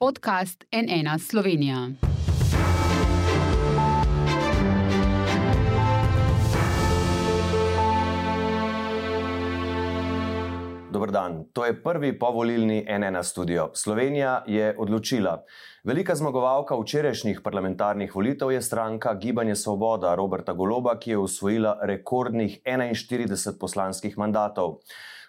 podcast NN Slovenija. Dobr dan. To je prvi povolilni NN studio. Slovenija je odločila. Velika zmagovalka včerajšnjih parlamentarnih volitev je stranka Gibanje Svoboda Roberta Goloba, ki je usvojila rekordnih 41 poslanskih mandatov.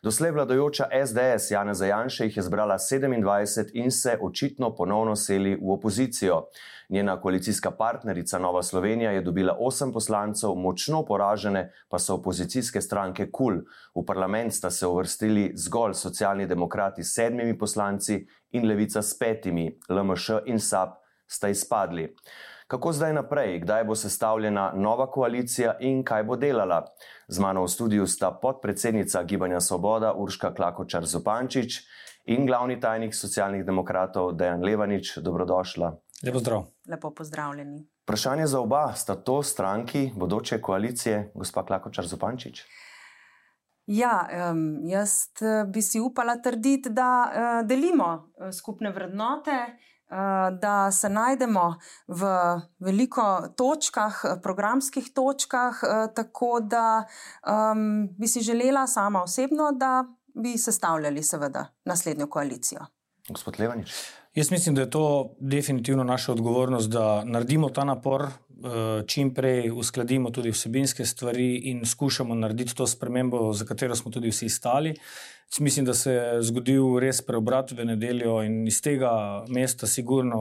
Doslej vladajoča SDS Jana Zajanša jih je zbrala 27 in se očitno ponovno seli v opozicijo. Njena koalicijska partnerica Nova Slovenija je dobila 8 poslancev, močno poražene pa so opozicijske stranke KUL. V parlament sta se uvrstili zgolj socialni demokrati s sedmimi poslanci in levica s petimi, LMŠ in SAP sta izpadli. Kako zdaj naprej, kdaj bo sestavljena nova koalicija in kaj bo delala? Z mano v studiu sta podpredsednica Gibanja Svoboda Urška Klakočar Zopančič in glavni tajnik socialnih demokratov Dejan Levanič. Dobrodošla. Lepo zdrav. Lepo pozdravljeni. Vprašanje za oba sta to stranki bodoče koalicije, gospa Klakočar Zopančič. Ja, um, jaz bi si upala trditi, da uh, delimo skupne vrednote, da se najdemo v veliko točkah, programskih točkah, uh, tako da um, bi si želela sama osebno, da bi sestavljali, seveda, naslednjo koalicijo. Gospod Levanič. Jaz mislim, da je to definitivno naša odgovornost, da naredimo ta napor, čim prej uskladimo tudi vsebinske stvari in skušamo narediti to spremembo, za katero smo tudi vsi stali. Mislim, da se je zgodil res preobrat v nedeljo in iz tega mesta sigurno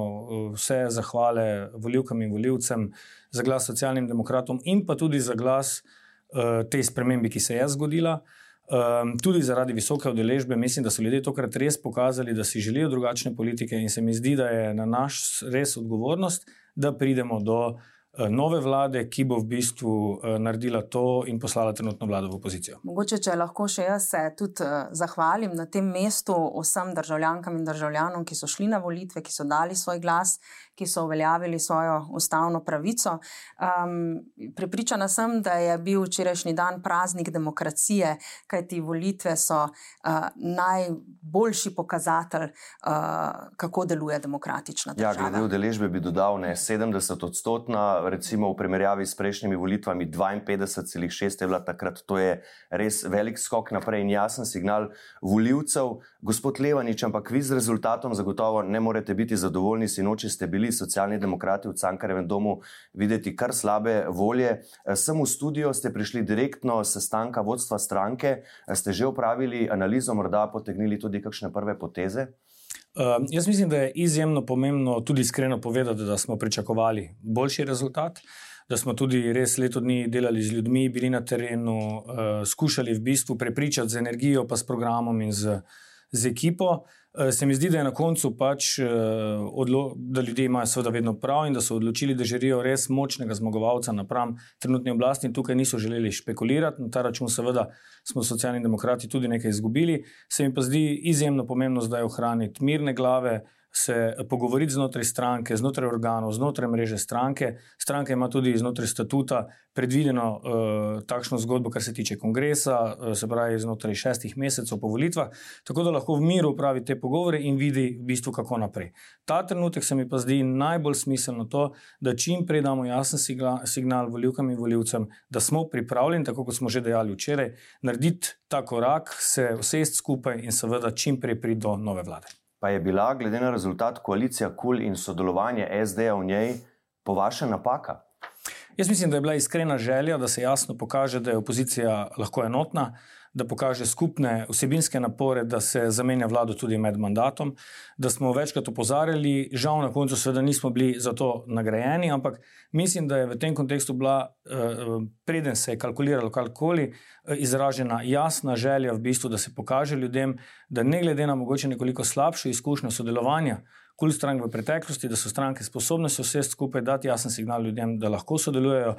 vse zahvale voljivkam in voljivcem za glas socialnim demokratom in pa tudi za glas tej spremembi, ki se je zgodila. Um, tudi zaradi visoke udeležbe, mislim, da so ljudje tokrat res pokazali, da si želijo drugačne politike, in se mi zdi, da je na naš res odgovornost, da pridemo do uh, nove vlade, ki bo v bistvu uh, naredila to in poslala trenutno vlado v opozicijo. Mogoče, če lahko še jaz se tudi uh, zahvalim na tem mestu vsem državljankam in državljanom, ki so šli na volitve, ki so dali svoj glas, ki so uveljavili svojo ustavno pravico. Um, prepričana sem, da je bil včerajšnji dan praznik demokracije, kajti volitve so uh, najboljši pokazatelj, uh, kako deluje demokratična država. Ja, glede udeležbe bi dodal ne 70 odstotna recimo v primerjavi s prejšnjimi volitvami 52,6 je bila takrat, to je res velik skok naprej in jasen signal voljivcev. Gospod Levanič, ampak vi z rezultatom zagotovo ne morete biti zadovoljni, sinoči ste bili socialni demokrati v Cankarevem domu videti kar slabe volje. Sem v studio, ste prišli direktno s sestanka vodstva stranke, ste že upravili analizo, morda potegnili tudi kakšne prve poteze? Uh, jaz mislim, da je izjemno pomembno tudi iskreno povedati, da smo pričakovali boljši rezultat, da smo tudi res leto dni delali z ljudmi, bili na terenu, uh, skušali v bistvu prepričati z energijo, pa s programom in z, z ekipo. Uh, se mi zdi, da je na koncu pač, uh, odlo, da ljudje imajo seveda vedno prav in da so odločili, da želijo res močnega zmagovalca napram trenutni oblasti in tukaj niso želeli špekulirati. Na ta račun seveda smo socialni demokrati tudi nekaj izgubili. Se mi pa zdi izjemno pomembno zdaj ohraniti mirne glave, se pogovoriti znotraj stranke, znotraj organov, znotraj mreže stranke. Stranka ima tudi znotraj statuta predvideno uh, takšno zgodbo, kar se tiče kongresa, uh, se pravi znotraj šestih mesecev po volitvah, tako da lahko v miru upravi te pogovore in vidi v bistvu, kako naprej. Ta trenutek se mi pa zdi najbolj smiselno to, da čim prej damo jasen signal, signal voljivkam in voljivcem, da smo pripravljeni, tako kot smo že dejali včeraj, narediti ta korak, se usesti skupaj in seveda čim prej priti do nove vlade pa je bila, glede na rezultat, koalicija KUL in sodelovanje SD-ja v njej, po vaše napaka? Jaz mislim, da je bila iskrena želja, da se jasno pokaže, da je opozicija lahko enotna, da pokaže skupne vsebinske napore, da se zamenja vlado tudi med mandatom, da smo večkrat opozarjali, žal na koncu seveda nismo bili za to nagrajeni, ampak mislim, da je v tem kontekstu bila, eh, preden se je kalkuliralo karkoli, eh, izražena jasna želja v bistvu, da se pokaže ljudem, da ne glede na mogoče nekoliko slabšo izkušnjo sodelovanja, kul strank v preteklosti, da so stranke sposobne se vse skupaj dati jasen signal ljudem, da lahko sodelujejo.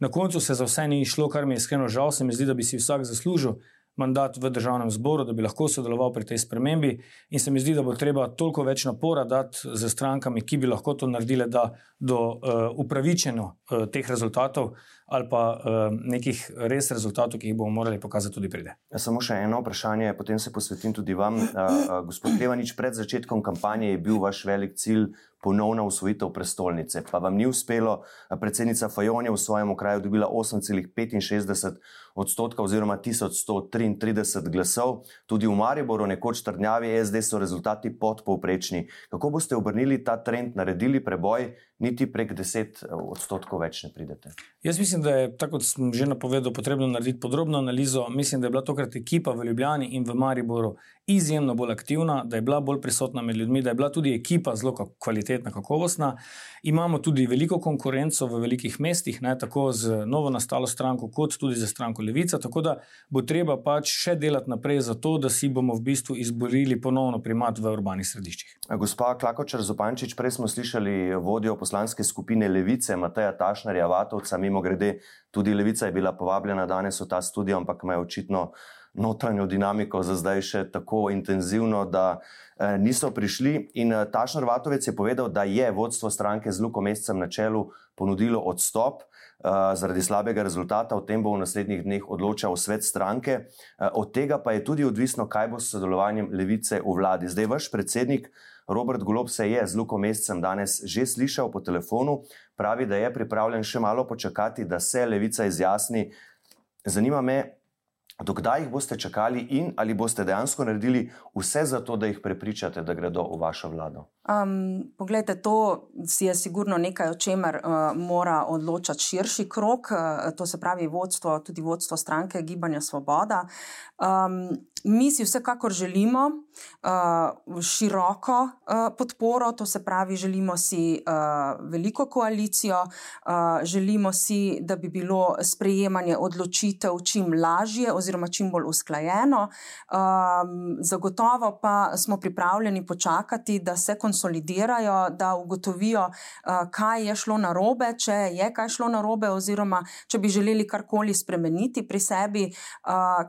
Na koncu se za vse ni išlo, kar mi je iskreno žal, se mi zdi, da bi si vsak zaslužil mandat v državnem zboru, da bi lahko sodeloval pri tej spremembi. In se mi zdi, da bo treba toliko več napora dati z strankami, ki bi lahko to naredile, da do uh, upravičeno uh, teh rezultatov ali pa uh, nekih res rezultatov, ki jih bomo morali pokazati, tudi pride. Ja, samo še eno vprašanje, potem se posvetim tudi vam. Uh, uh, gospod Levanič, pred začetkom kampanje je bil vaš velik cilj ponovna usvojitev prestolnice. Pa vam ni uspelo, predsednica Fajon je v svojem kraju dobila 8,65 odstotka oziroma 1133 glasov. Tudi v Mariboru, nekoč trdnjavi SD, so rezultati podpovprečni. Kako boste obrnili ta trend, naredili preboj, niti prek 10 odstotkov več ne pridete? Jaz mislim, da je, tako kot sem že napovedal, potrebno narediti podrobno analizo. Mislim, da je bila tokrat ekipa v Ljubljani in v Mariboru izjemno bolj aktivna, da je bila bolj prisotna med ljudmi, da je bila tudi ekipa zelo kvalitetna, kakovostna. Imamo tudi veliko konkurenco v velikih mestih, ne, tako z novo nastalo stranko, kot tudi za stranko Levica. Tako da bo treba pač še delati naprej za to, da si bomo v bistvu izborili ponovno primat v urbanih središčih. Gospa Klakočar Zopančič, prej smo slišali vodjo poslanske skupine Levice, Mateja Tašnarja Vatovca, mimo grede, tudi Levica je bila povabljena danes v ta studio, ampak me je očitno notranjo dinamiko za zdaj še tako intenzivno, da eh, niso prišli. In eh, Tašnar Vatovec je povedal, da je vodstvo stranke z Luko Mesecem na čelu ponudilo odstop. Uh, zaradi slabega rezultata, o tem bo v naslednjih dneh odločal svet stranke. Uh, od tega pa je tudi odvisno, kaj bo s sodelovanjem levice v vladi. Zdaj, vaš predsednik Robert Golob se je z Luko Mesecem danes že slišal po telefonu, pravi, da je pripravljen še malo počakati, da se levica izjasni. Zanima me, Dokdaj jih boste čakali in ali boste dejansko naredili vse za to, da jih prepričate, da gredo v vašo vlado? Um, poglejte, to je sigurno nekaj, o čemer uh, mora odločati širši krok, uh, to se pravi vodstvo, tudi vodstvo stranke Gibanja Svoboda. Um, mi si vsekakor želimo široko uh, podporo, to se pravi, želimo si uh, veliko koalicijo, želimo si, da bi bilo sprejemanje odločitev čim lažje oziroma čim bolj usklajeno. Zagotovo pa smo pripravljeni počakati, da se konsolidirajo, da ugotovijo, kaj je šlo narobe, če je kaj šlo narobe, oziroma če bi želeli karkoli spremeniti pri sebi,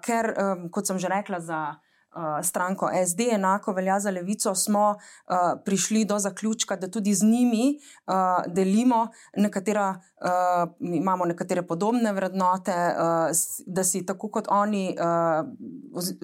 ker, kot sem že rekla, za. Stranko SD, enako velja za levico, smo uh, prišli do zaključka, da tudi z njimi uh, delimo nekatera uh, imamo nekatere podobne vrednote, uh, da si tako kot oni, uh,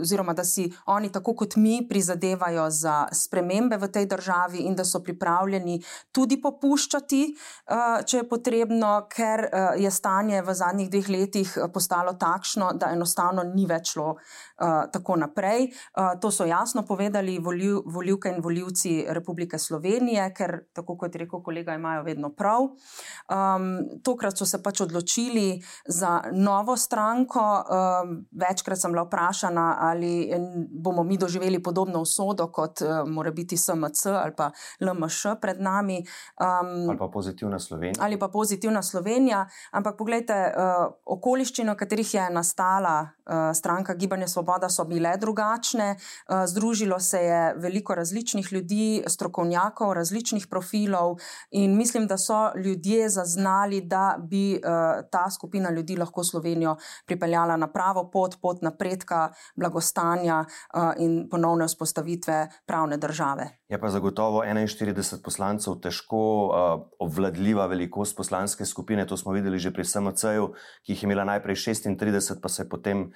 oziroma da si oni, tako kot mi, prizadevajo za spremembe v tej državi in da so pripravljeni tudi popuščati, uh, če je potrebno, ker uh, je stanje v zadnjih dveh letih postalo takšno, da enostavno ni več šlo uh, tako naprej. Uh, to so jasno povedali voljiv, voljivke in voljivci Republike Slovenije, ker, tako kot je rekel kolega, imajo vedno prav. Um, tokrat so se pač odločili za novo stranko. Um, večkrat sem bila vprašana, ali bomo mi doživeli podobno usodo kot uh, mora biti SMC ali pa LMŠ pred nami. Um, ali pa pozitivna Slovenija. Ali pa pozitivna Slovenija. Ampak pogledajte, uh, okoliščine, v katerih je nastala stranka Gibanje Svoboda, so bile drugačne. Uh, združilo se je veliko različnih ljudi, strokovnjakov, različnih profilov in mislim, da so ljudje zaznali, da bi uh, ta skupina ljudi lahko Slovenijo pripeljala na pravo pot, pot napredka, blagostanja in ponovne vzpostavitve pravne države. Je pa zagotovo 41 poslancev težko uh, obvladljiva velikost poslanske skupine. To smo videli že pri SMC-ju, ki jih je imela najprej 36, pa se je potem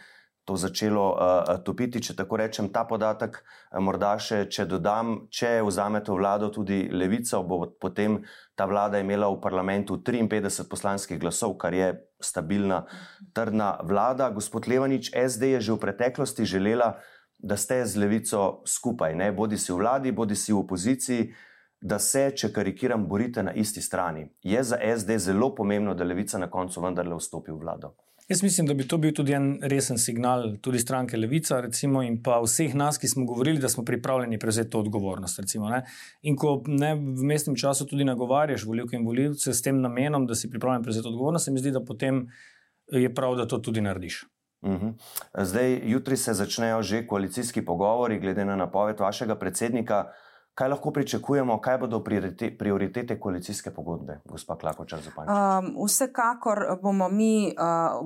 to začelo uh, topiti. Če tako rečem, ta podatek, uh, morda še, če dodam, če vzamete vlado tudi levico, bo potem ta vlada imela v parlamentu 53 poslanskih glasov, kar je stabilna, trdna vlada. Gospod Levanič, SD je že v preteklosti želela, da ste z levico skupaj, ne bodi si v vladi, bodi si v opoziciji. Da se, če karikiram, borite na isti strani. Je za SD zelo pomembno, da levica na koncu vendarle vstopi v vlado. Jaz mislim, da bi to bil tudi en resen signal, tudi stranke Levica, recimo, in pa vseh nas, ki smo govorili, da smo pripravljeni prevzeti to odgovornost. Recimo, in ko ne v mestnem času tudi nagovarjaš voljivke in voljivce s tem namenom, da si pripravljen prevzeti odgovornost, se mi zdi, da potem je prav, da to tudi narediš. Uh. -huh. Zdaj, jutri se začnejo že koalicijski pogovori, glede na napoved vašega predsednika. Kaj lahko pričakujemo, kaj bodo prioritete koalicijske pogodbe, gospa Klakočar Zupančič? Um, vsekakor bomo mi uh,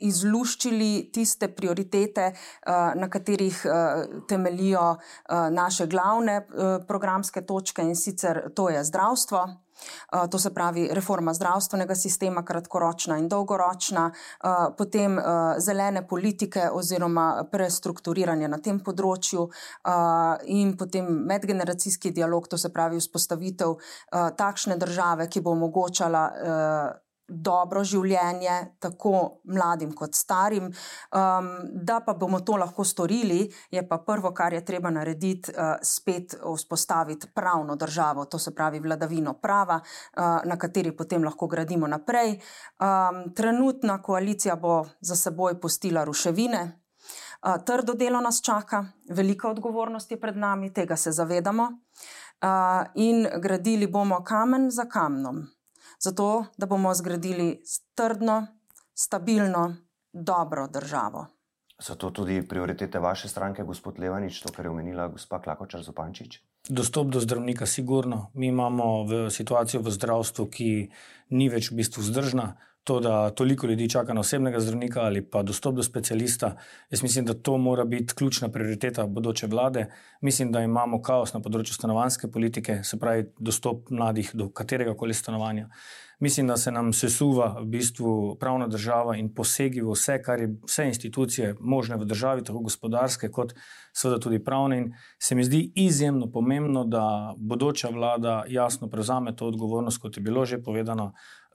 izluščili tiste prioritete, na katerih temelijo naše glavne programske točke in sicer to je zdravstvo. Eh, to se pravi reforma zdravstvenega sistema, kratkoročna in dolgoročna, eh, potem eh, zelene politike oziroma prestrukturiranje na tem področju in potem medgeneracijski dialog, to se pravi vzpostavitev takšne države, ki bo omogočala dobro življenje, tako mladim kot starim. Um, da pa bomo to lahko storili, je pa prvo, kar je treba narediti, uh, spet vzpostaviti pravno državo, to se pravi vladavino prava, uh, na kateri potem lahko gradimo naprej. Um, trenutna koalicija bo za seboj pustila ruševine. Uh, trdo delo nas čaka, velika odgovornost je pred nami, tega se zavedamo, uh, in gradili bomo kamen za kamnom zato da bomo zgradili trdno, stabilno, dobro državo. So to tudi prioritete vaše stranke, gospod Levanič, to, kar je omenila gospa Klakočar Zopančič? Dostop do zdravnika, sigurno. Mi imamo v situacijo v zdravstvu, ki ni več v bistvu vzdržna to, da toliko ljudi čaka na osebnega zdravnika ali pa dostop do specialista. Jaz mislim, da to mora biti ključna prioriteta bodoče vlade. Mislim, da imamo kaos na področju stanovanske politike, se pravi, dostop mladih do katerega koli stanovanja. Mislim, da se nam sesuva v bistvu pravna država in posegi v vse, kar je vse institucije možne v državi, tako gospodarske, kot seveda tudi pravne. In se mi zdi izjemno pomembno, da bodoča vlada jasno prevzame to odgovornost, kot je bilo že povedano,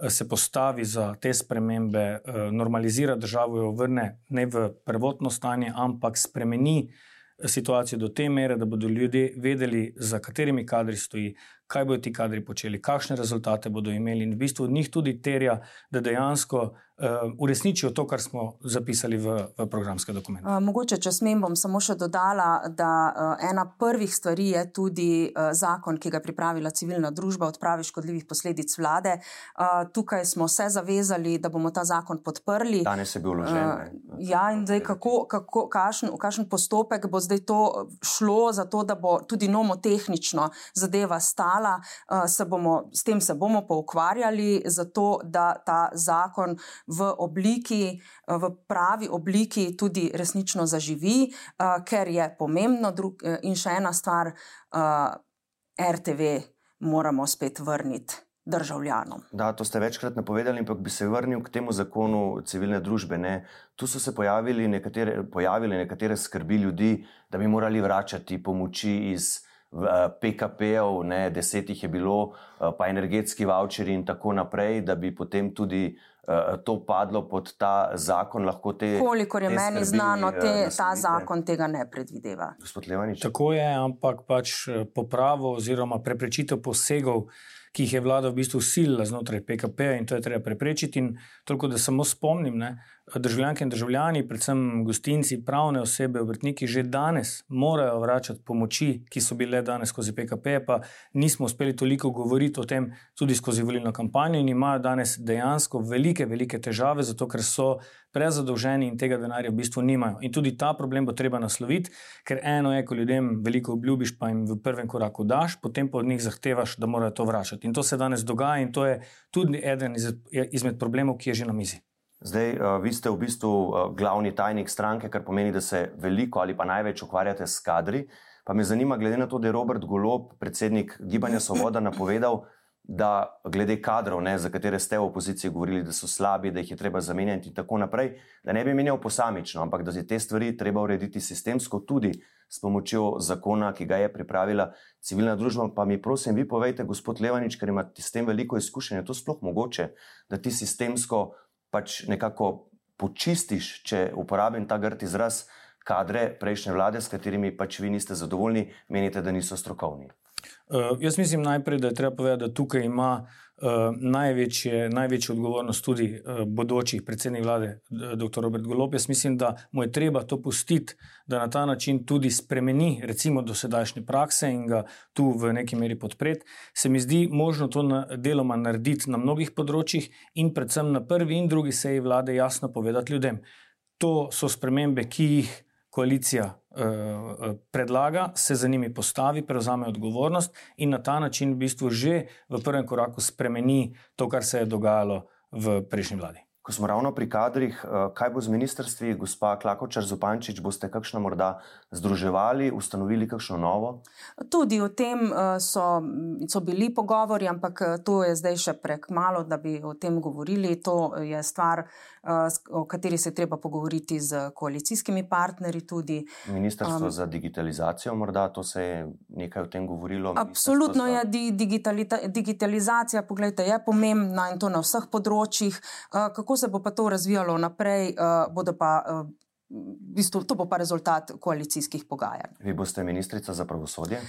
se postavi za te spremembe, eh, normalizira državo, jo vrne ne v prvotno stanje, ampak spremeni eh, situacijo do te mere, da bodo ljudje vedeli, za katerimi kadri stoji, kaj bodo ti kadri počeli, kakšne rezultate bodo imeli, in v bistvu od njih tudi terja, da dejansko uh, uresničijo to, kar smo zapisali v, v programske dokumente. Uh, mogoče, če smem, bom samo še dodala, da uh, ena prvih stvari je tudi uh, zakon, ki ga je pripravila civilna družba, odpravi škodljivih posledic vlade. Uh, tukaj smo se zavezali, da bomo ta zakon podprli. Danes je bil vložen. Uh, ja, in zdaj, kako, kako, kakšen, kakšen postopek bo zdaj to šlo, zato da bo tudi nomotehnično zadeva stala, uh, se bomo, s tem se bomo pa ukvarjali, zato da ta zakon v obliki, v pravi obliki tudi resnično zaživi, uh, ker je pomembno. Eh, in še ena stvar, uh, RTV moramo spet vrniti. Državljanom. Da, to ste večkrat napovedali, ampak bi se vrnil k temu zakonu civilne družbe. Ne? Tu so se pojavili nekatere, pojavili nekatere skrbi ljudi, da bi morali vračati pomoči iz PKP-ov, deset jih je bilo, pa energetski voucheri in tako naprej, da bi potem tudi Eh, to padlo pod ta zakon. Te, Kolikor je te meni skrbi, znano, te, ta zakon tega ne predvideva. Tako je, ampak pač eh, popravo oziroma preprečitev posegov ki jih je vlada v bistvu silila znotraj PKP in to je treba preprečiti. In toliko, da samo spomnim, ne, državljanke in državljani, predvsem gostinci, pravne osebe, obrtniki, že danes morajo vračati pomoči, ki so bile danes skozi PKP, pa nismo uspeli toliko govoriti o tem tudi skozi volilno kampanjo in imajo danes dejansko velike, velike težave, zato ker so prezadolženi in tega denarja v bistvu nimajo. In tudi ta problem bo treba nasloviti, ker eno je, ko ljudem veliko obljubiš, pa jim v prvem koraku daš, potem pa od njih zahtevaš, da morajo to vračati. In to se danes dogaja in to je tudi eden izmed problemov, ki je že na mizi. Zdaj, uh, vi ste v bistvu uh, glavni tajnik stranke, kar pomeni, da se veliko ali pa največ ukvarjate s kadri. Pa me zanima, glede na to, da je Robert Golob, predsednik Gibanja Svoboda, napovedal, da glede kadrov, ne, za katere ste v opoziciji govorili, da so slabi, da jih je treba zamenjati in tako naprej, da ne bi menjal posamično, ampak da je te stvari treba urediti sistemsko tudi s pomočjo zakona, ki ga je pripravila civilna družba. Pa mi prosim, vi povejte, gospod Levanič, ker imate s tem veliko izkušenja, to sploh mogoče, da ti sistemsko pač nekako počistiš, če uporabim ta grd izraz, kadre prejšnje vlade, s katerimi pač vi niste zadovoljni, menite, da niso strokovni. Uh, jaz mislim najprej, da je treba povedati, da tukaj ima uh, največje, največjo odgovornost tudi uh, bodoči predsednik vlade, dr. Robert Golop. Jaz mislim, da mu je treba to pustiti, da na ta način tudi spremeni, recimo, dosedajšnje prakse in ga tu v neki meri podpreti. Se mi zdi možno to na, deloma narediti na mnogih področjih in predvsem na prvi in drugi seji vlade jasno povedati ljudem. To so spremembe, ki jih koalicija uh, predlaga, se za njimi postavi, prevzame odgovornost in na ta način v bistvu že v prvem koraku spremeni to, kar se je dogajalo v prejšnji vladi. Ko smo ravno pri kadrih, eh, kaj bo z ministrstvi, gospa Klakočar Zupančič, boste kakšno morda združevali, ustanovili kakšno novo? Tudi o tem eh, so, so bili pogovori, ampak eh, to je zdaj še prek malo, da bi o tem govorili. To je stvar, o kateri se treba pogovoriti z koalicijskimi partnerji. Tudi. Ministrstvo um, za digitalizacijo, morda to se je nekaj o tem govorilo. Absolutno za... je di, digitalizacija, pogledajte, je pomembna in to na vseh področjih. Kako se bo pa to razvijalo naprej, uh, pa, uh, v bistvu, to bo pa rezultat koalicijskih pogajanj. Vi boste ministrica za pravosodje?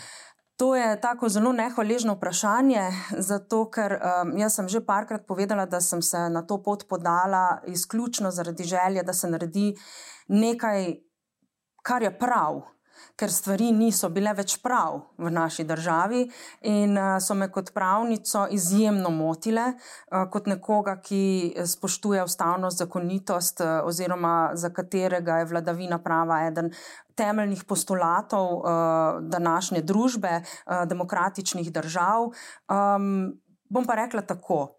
To je tako zelo nehvaležno vprašanje, zato ker um, jaz sem že parkrat povedala, da sem se na to pot podala izključno zaradi želje, da se naredi nekaj, kar je prav ker stvari niso bile več prav v naši državi in uh, so me kot pravnico izjemno motile, uh, kot nekoga, ki spoštuje ustavnost, zakonitost uh, oziroma za katerega je vladavina prava eden temeljnih postulatov uh, današnje družbe, uh, demokratičnih držav. Um, bom pa rekla tako.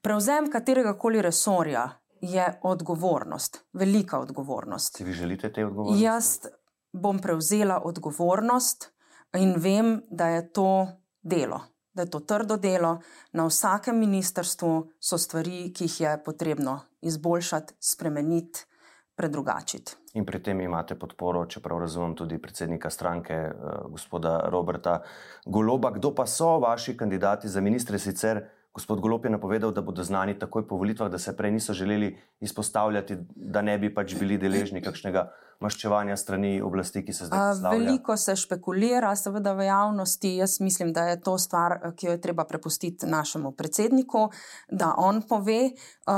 Prevzem katerega koli resorja je odgovornost, velika odgovornost. Si vi želite te odgovornosti? Jaz bom prevzela odgovornost in vem, da je to delo, da je to trdo delo. Na vsakem ministrstvu so stvari, ki jih je potrebno izboljšati, spremeniti, predrugačiti. In pri tem imate podporo, čeprav razumem tudi predsednika stranke, eh, gospoda Roberta Goloba. Kdo pa so vaši kandidati za ministre sicer? Gospod Golop je napovedal, da bodo znani takoj po volitvah, da se prej niso želeli izpostavljati, da ne bi pač bili deležni kakšnega maščevanja strani oblasti, ki se zdaj postavlja. Veliko se špekulira, seveda v javnosti. Jaz mislim, da je to stvar, ki jo je treba prepustiti našemu predsedniku, da on pove. Uh,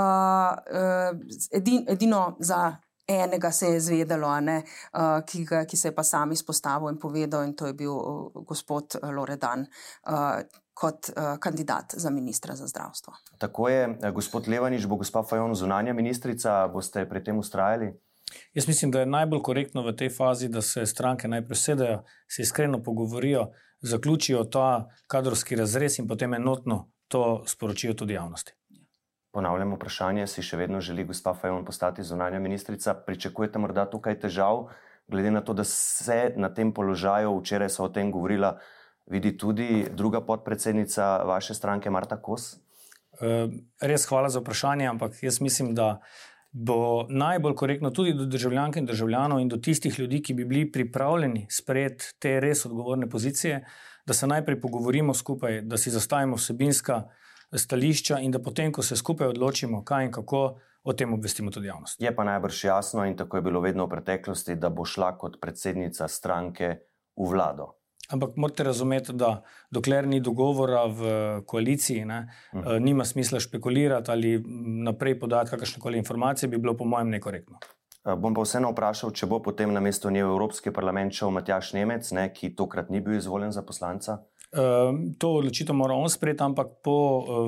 uh, edino za. Enega se je zvedelo, ne, uh, ki, ga, ki se je pa sam izpostavil in povedal, in to je bil uh, gospod Loredan. Uh, kot uh, kandidat za ministra za zdravstvo. Tako je, eh, gospod Levanič, bo gospa Fajon zunanja ministrica, boste pri tem ustrajali? Jaz mislim, da je najbolj korektno v tej fazi, da se stranke najprej sedajo, se iskreno pogovorijo, zaključijo ta kadrovski razrez in potem enotno to sporočijo tudi javnosti. Ponavljam vprašanje, si še vedno želi gospa Fajon postati zunanja ministrica? Pričakujete morda tukaj težav, glede na to, da se na tem položaju, včeraj so o tem govorila, vidi tudi druga podpredsednica vaše stranke, Marta Kos? Eh, res hvala za vprašanje, ampak jaz mislim, da bo najbolj korektno tudi do državljank in državljanov in do tistih ljudi, ki bi bili pripravljeni sprejeti te res odgovorne pozicije, da se najprej pogovorimo skupaj, da si zastavimo vsebinska stališča in da potem, ko se skupaj odločimo, kaj in kako. O tem obvestimo tudi javnost. Je pa najbrž jasno, in tako je bilo vedno v preteklosti, da bo šla kot predsednica stranke v vlado. Ampak morate razumeti, da dokler ni dogovora v koaliciji, ne, uh -huh. nima smisla špekulirati ali naprej podati kakršne koli informacije, bi bilo po mojem nekorektno. Eh, bom pa vseeno vprašal, če bo potem na mesto nje v Evropski parlament šel Matjaš Nemec, ne, ki tokrat ni bil izvoljen za poslanca. Uh, to odločitev mora on sprejeti, ampak po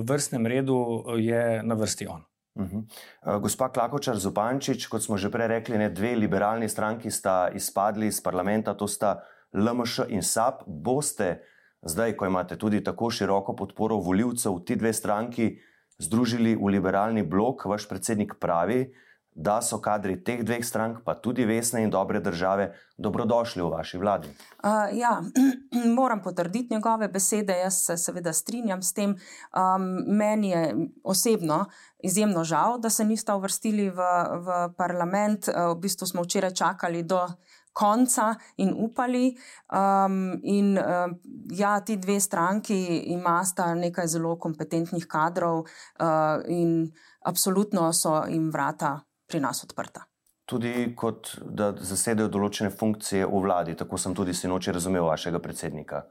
vrstnem redu je na vrsti on. Uh -huh. uh, gospa Klakočar Zupančič, kot smo že prej rekli, ne, dve liberalni stranki sta izpadli iz parlamenta, to sta LMŠ in SAP, boste zdaj, ko imate tudi tako široko podporo voljivcev, ti dve stranki združili v liberalni blok. Vaš predsednik pravi, da so kadri teh dveh strank, pa tudi vesne in dobre države, dobrodošli v vaši vladi. Uh, ja, moram potrditi njegove besede. Jaz se seveda strinjam s tem. Um, meni je osebno izjemno žal, da se niste uvrstili v, v parlament. Uh, v bistvu smo včeraj čakali do konca in upali. Um, in um, ja, ti dve stranki imata nekaj zelo kompetentnih kadrov, uh, in absolutno so jim vrata pri nas odprta. Tudi kot da zasedajo določene funkcije v vladi, tako sem tudi sinoči razumel vašega predsednika.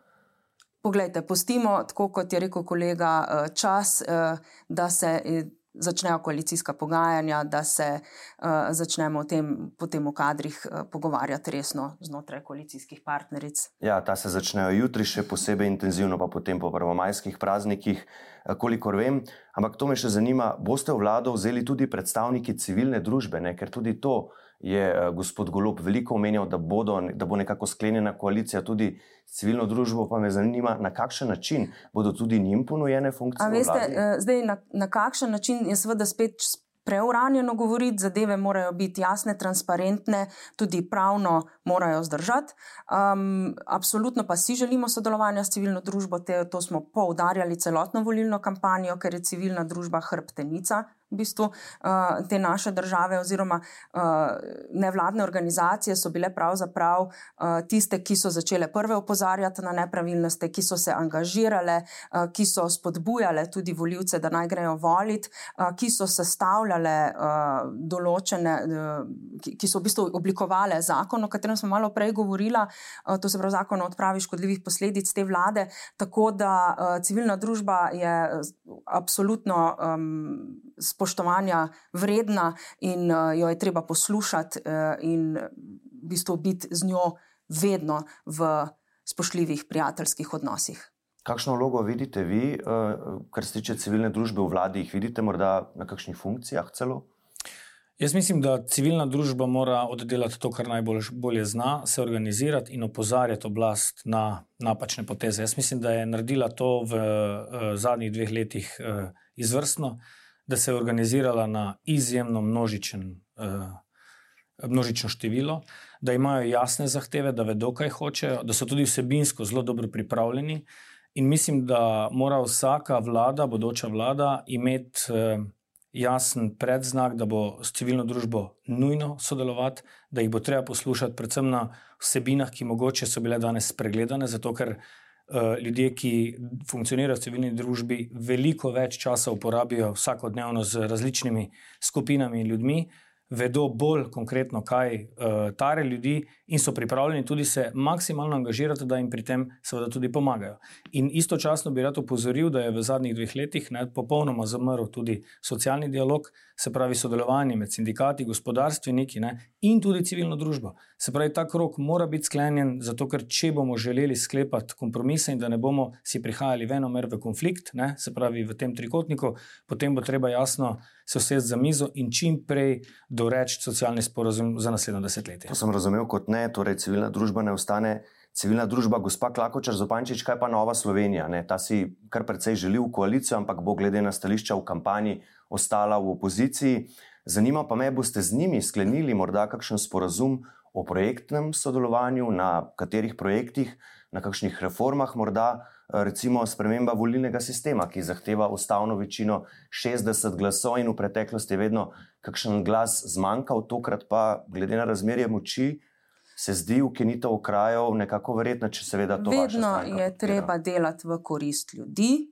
Poglejte, pustimo, tako kot je rekel kolega, uh, čas, uh, da se začnejo koalicijska pogajanja, da se uh, začnemo o tem, potem o kadrih uh, pogovarjati resno znotraj koalicijskih partneric. Ja, ta se začnejo jutri, še posebej intenzivno, pa potem po prvomajskih praznikih, uh, kolikor vem. Ampak to me še zanima, boste v vlado vzeli tudi predstavniki civilne družbe, ne? ker tudi to je uh, gospod Golop veliko omenjal, da, bodo, da bo nekako sklenjena koalicija tudi civilno družbo, pa me zanima, na kakšen način bodo tudi njim ponujene funkcije. Veste, uh, zdaj, na, na kakšen način je seveda spet preuranjeno govoriti, zadeve morajo biti jasne, transparentne, tudi pravno morajo zdržati. Um, absolutno pa si želimo sodelovanja s civilno družbo, te, to smo poudarjali celotno volilno kampanjo, ker je civilna družba hrbtenica v bistvu uh, te naše države, oziroma uh, nevladne organizacije, so bile pravzaprav uh, tiste, ki so začele prve opozarjati na nepravilnosti, ki so se angažirale, uh, ki so spodbujale tudi voljivce, da naj grejo voliti, uh, ki so sestavljale uh, določene, uh, ki, ki so v bistvu oblikovale zakon, o katerem smo malo prej govorili, uh, to se pravi zakon o odpravi škodljivih posledic te vlade. Tako da uh, civilna družba je absolutno. Um, spoštovanja vredna in uh, jo je treba poslušati uh, in v bistvu biti z njo vedno v spoštljivih prijateljskih odnosih. Kakšno vlogo vidite vi, kar se tiče civilne družbe v vladi, jih vidite morda na kakšnih funkcijah celo? Jaz mislim, da civilna družba mora oddelati to, kar najbolje zna, se organizirati in opozarjati oblast na napačne poteze. Jaz mislim, da je naredila to v zadnjih dveh letih izvrstno. Da se je organizirala na izjemno množičen, uh, množično število, da imajo jasne zahteve, da vedo, kaj hočejo, da so tudi vsebinsko zelo dobro pripravljeni. In mislim, da mora vsaka vlada, bodoča vlada, imeti uh, jasen predznak, da bo s civilno družbo nujno sodelovati, da jih bo treba poslušati, predvsem na vsebinah, ki mogoče so bile danes spregledane, zato ker ljudje, ki funkcionirajo v civilni družbi, veliko več časa uporabijo vsakodnevno z različnimi skupinami in ljudmi, vedo bolj konkretno, kaj uh, tare ljudi in so pripravljeni tudi se maksimalno angažirati, da jim pri tem seveda tudi pomagajo. In istočasno bi rad opozoril, da je v zadnjih dveh letih ne, popolnoma zamrl tudi socialni dialog, se pravi sodelovanje med sindikati, gospodarstveniki ne, in tudi civilno družbo. Se pravi, ta krok mora biti sklenjen, zato ker če bomo želeli sklepati kompromise in da ne bomo si prihajali venomer v konflikt, ne, se pravi v tem trikotniku, potem bo treba jasno se usesti za mizo in čim prej doreči socialni sporozum za naslednjo desetletje. To sem razumel kot ne, torej civilna družba ne ostane. Civilna družba, gospa Klakočar Zopančič, kaj pa Nova Slovenija? Ne? Ta si kar precej želi v koalicijo, ampak bo glede na stališča v kampanji ostala v opoziciji. Zanima pa me, boste z njimi sklenili morda kakšen sporazum o projektnem sodelovanju, na katerih projektih, na kakšnih reformah morda recimo sprememba volilnega sistema, ki zahteva ustavno večino 60 glasov in v preteklosti je vedno kakšen glas zmanjkal, tokrat pa glede na razmerje moči. Se zdi ukinitev okrajev nekako verjetno, če seveda to. Vedno je treba delati v korist ljudi,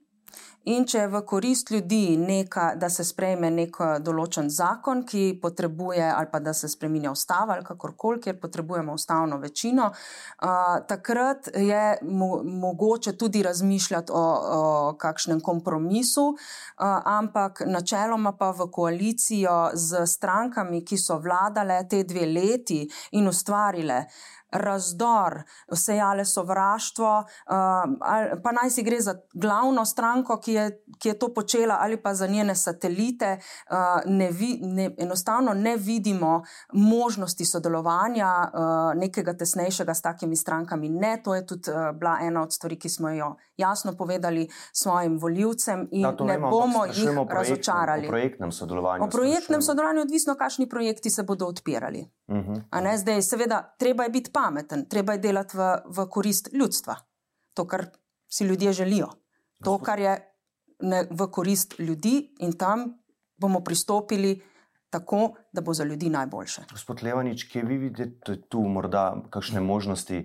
In če je v korist ljudi, neka, da se sprejme nek določen zakon, ki potrebuje, ali pa da se spremenja ustava, ali kakorkoli, kjer potrebujemo ustavno večino, uh, takrat je mo mogoče tudi razmišljati o, o kakšnem kompromisu, uh, ampak načeloma pa v koalicijo z strankami, ki so vladale te dve leti in ustvarile razdor, sejale sovraštvo, um, pa naj si gre za glavno stranko, ki je, ki je to počela, ali pa za njene satelite, uh, ne vi, ne, enostavno ne vidimo možnosti sodelovanja uh, nekega tesnejšega s takimi strankami. Ne, to je tudi uh, bila ena od stvari, ki smo jo jasno povedali svojim voljivcem in da, ne vemo, bomo jih razočarali. O projektnem sodelovanju. O projektnem sodelovanju, odvisno, kakšni projekti se bodo odpirali. Uh mhm. -huh. ne, zdaj, seveda, treba je biti pameten, treba je delati v, v korist ljudstva, to, kar si ljudje želijo, to, kar je ne, v korist ljudi, in tam bomo pristopili tako, da bo za ljudi najboljše. Gospod Levanič, kje vi vidite tu morda kakšne možnosti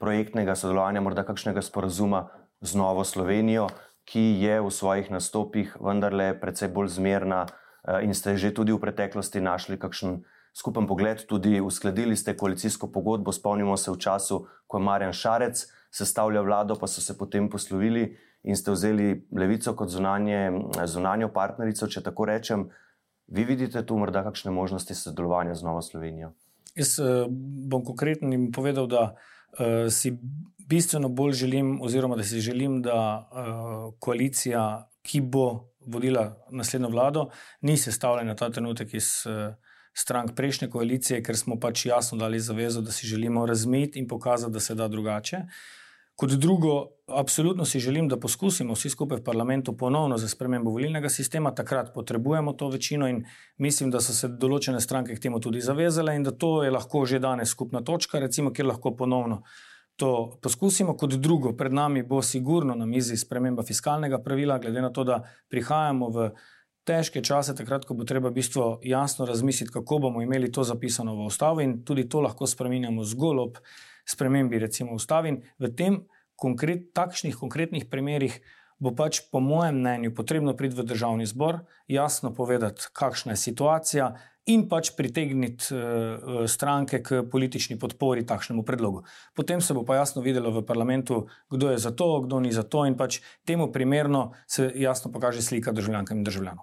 projektnega sodelovanja, morda kakšnega sporazuma z Novo Slovenijo, ki je v svojih nastopih vendarle precej bolj zmerna eh, in ste že tudi v preteklosti našli kakšen skupen pogled, tudi uskladili ste koalicijsko pogodbo. Spomnimo se v času, ko je Marjan Šarec sestavljal vlado, pa so se potem poslovili in ste vzeli levico kot zunanje, zunanjo partnerico, če tako rečem. Vi vidite tu morda kakšne možnosti sodelovanja z Novo Slovenijo? Jaz uh, bom konkretno jim povedal, da uh, si bistveno bolj želim, oziroma da si želim, da uh, koalicija, ki bo vodila naslednjo vlado, ni sestavljena ta trenutek iz. Uh, strank prejšnje koalicije, ker smo pač jasno dali zavezo, da si želimo razmeti in pokazati, da se da drugače. Kot drugo, absolutno si želim, da poskusimo vsi skupaj v parlamentu ponovno za spremembo volilnega sistema. Takrat potrebujemo to večino in mislim, da so se določene stranke k temu tudi zavezale in da to je lahko že danes skupna točka, recimo, kjer lahko ponovno to poskusimo. Kot drugo, pred nami bo sigurno na mizi sprememba fiskalnega pravila, glede na to, da prihajamo v težke čase, takrat, ko bo treba v bistvu jasno razmisliti, kako bomo imeli to zapisano v ustavi in tudi to lahko spremenjamo zgolj ob spremembi, recimo, ustavi. In v tem konkret, takšnih konkretnih primerih bo pač, po mojem mnenju, potrebno priti v državni zbor, jasno povedati, kakšna je situacija. In pač pritegniti uh, stranke k politični podpori takšnemu predlogu. Potem se bo pa jasno videlo v parlamentu, kdo je za to, kdo ni za to, in pač temu primerno se jasno pokaže slika državljankam in državljanom.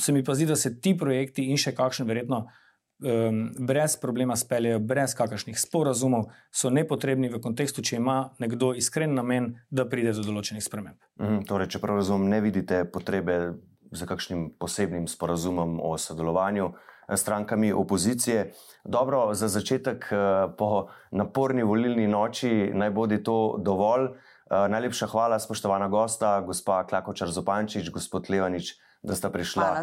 Se mi pa zdi, da se ti projekti in še kakšen, verjetno, um, brez problema speljejo, brez kakršnih sporazumov, so nepotrebni v kontekstu, če ima nekdo iskren namen, da pride do določenih sprememb. Mm, torej, če prav razumem, ne vidite potrebe za kakšnim posebnim sporazumom o sodelovanju. Eh, strankami opozicije. Dobro, za začetek, eh, po naporni volilni noči, naj bo to dovolj. Eh, najlepša hvala, spoštovana gosta, gospa Klakočar Zopančič, gospod Levanič da sta prišla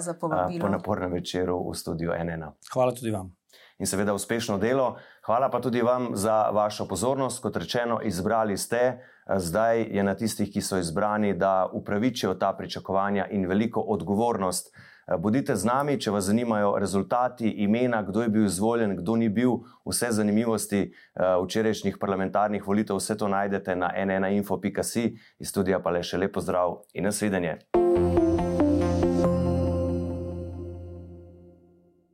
po napornem večeru v studio NN. Hvala tudi vam. In seveda uspešno delo. Hvala pa tudi vam za vašo pozornost. Kot rečeno, izbrali ste, zdaj je na tistih, ki so izbrani, da upravičijo ta pričakovanja in veliko odgovornost. Bodite z nami, če vas zanimajo rezultati, imena, kdo je bil izvoljen, kdo ni bil, vse zanimivosti včerajšnjih parlamentarnih volitev, vse to najdete na nnainfo.si. Iz studija pa le še lepo zdrav in nasvidenje.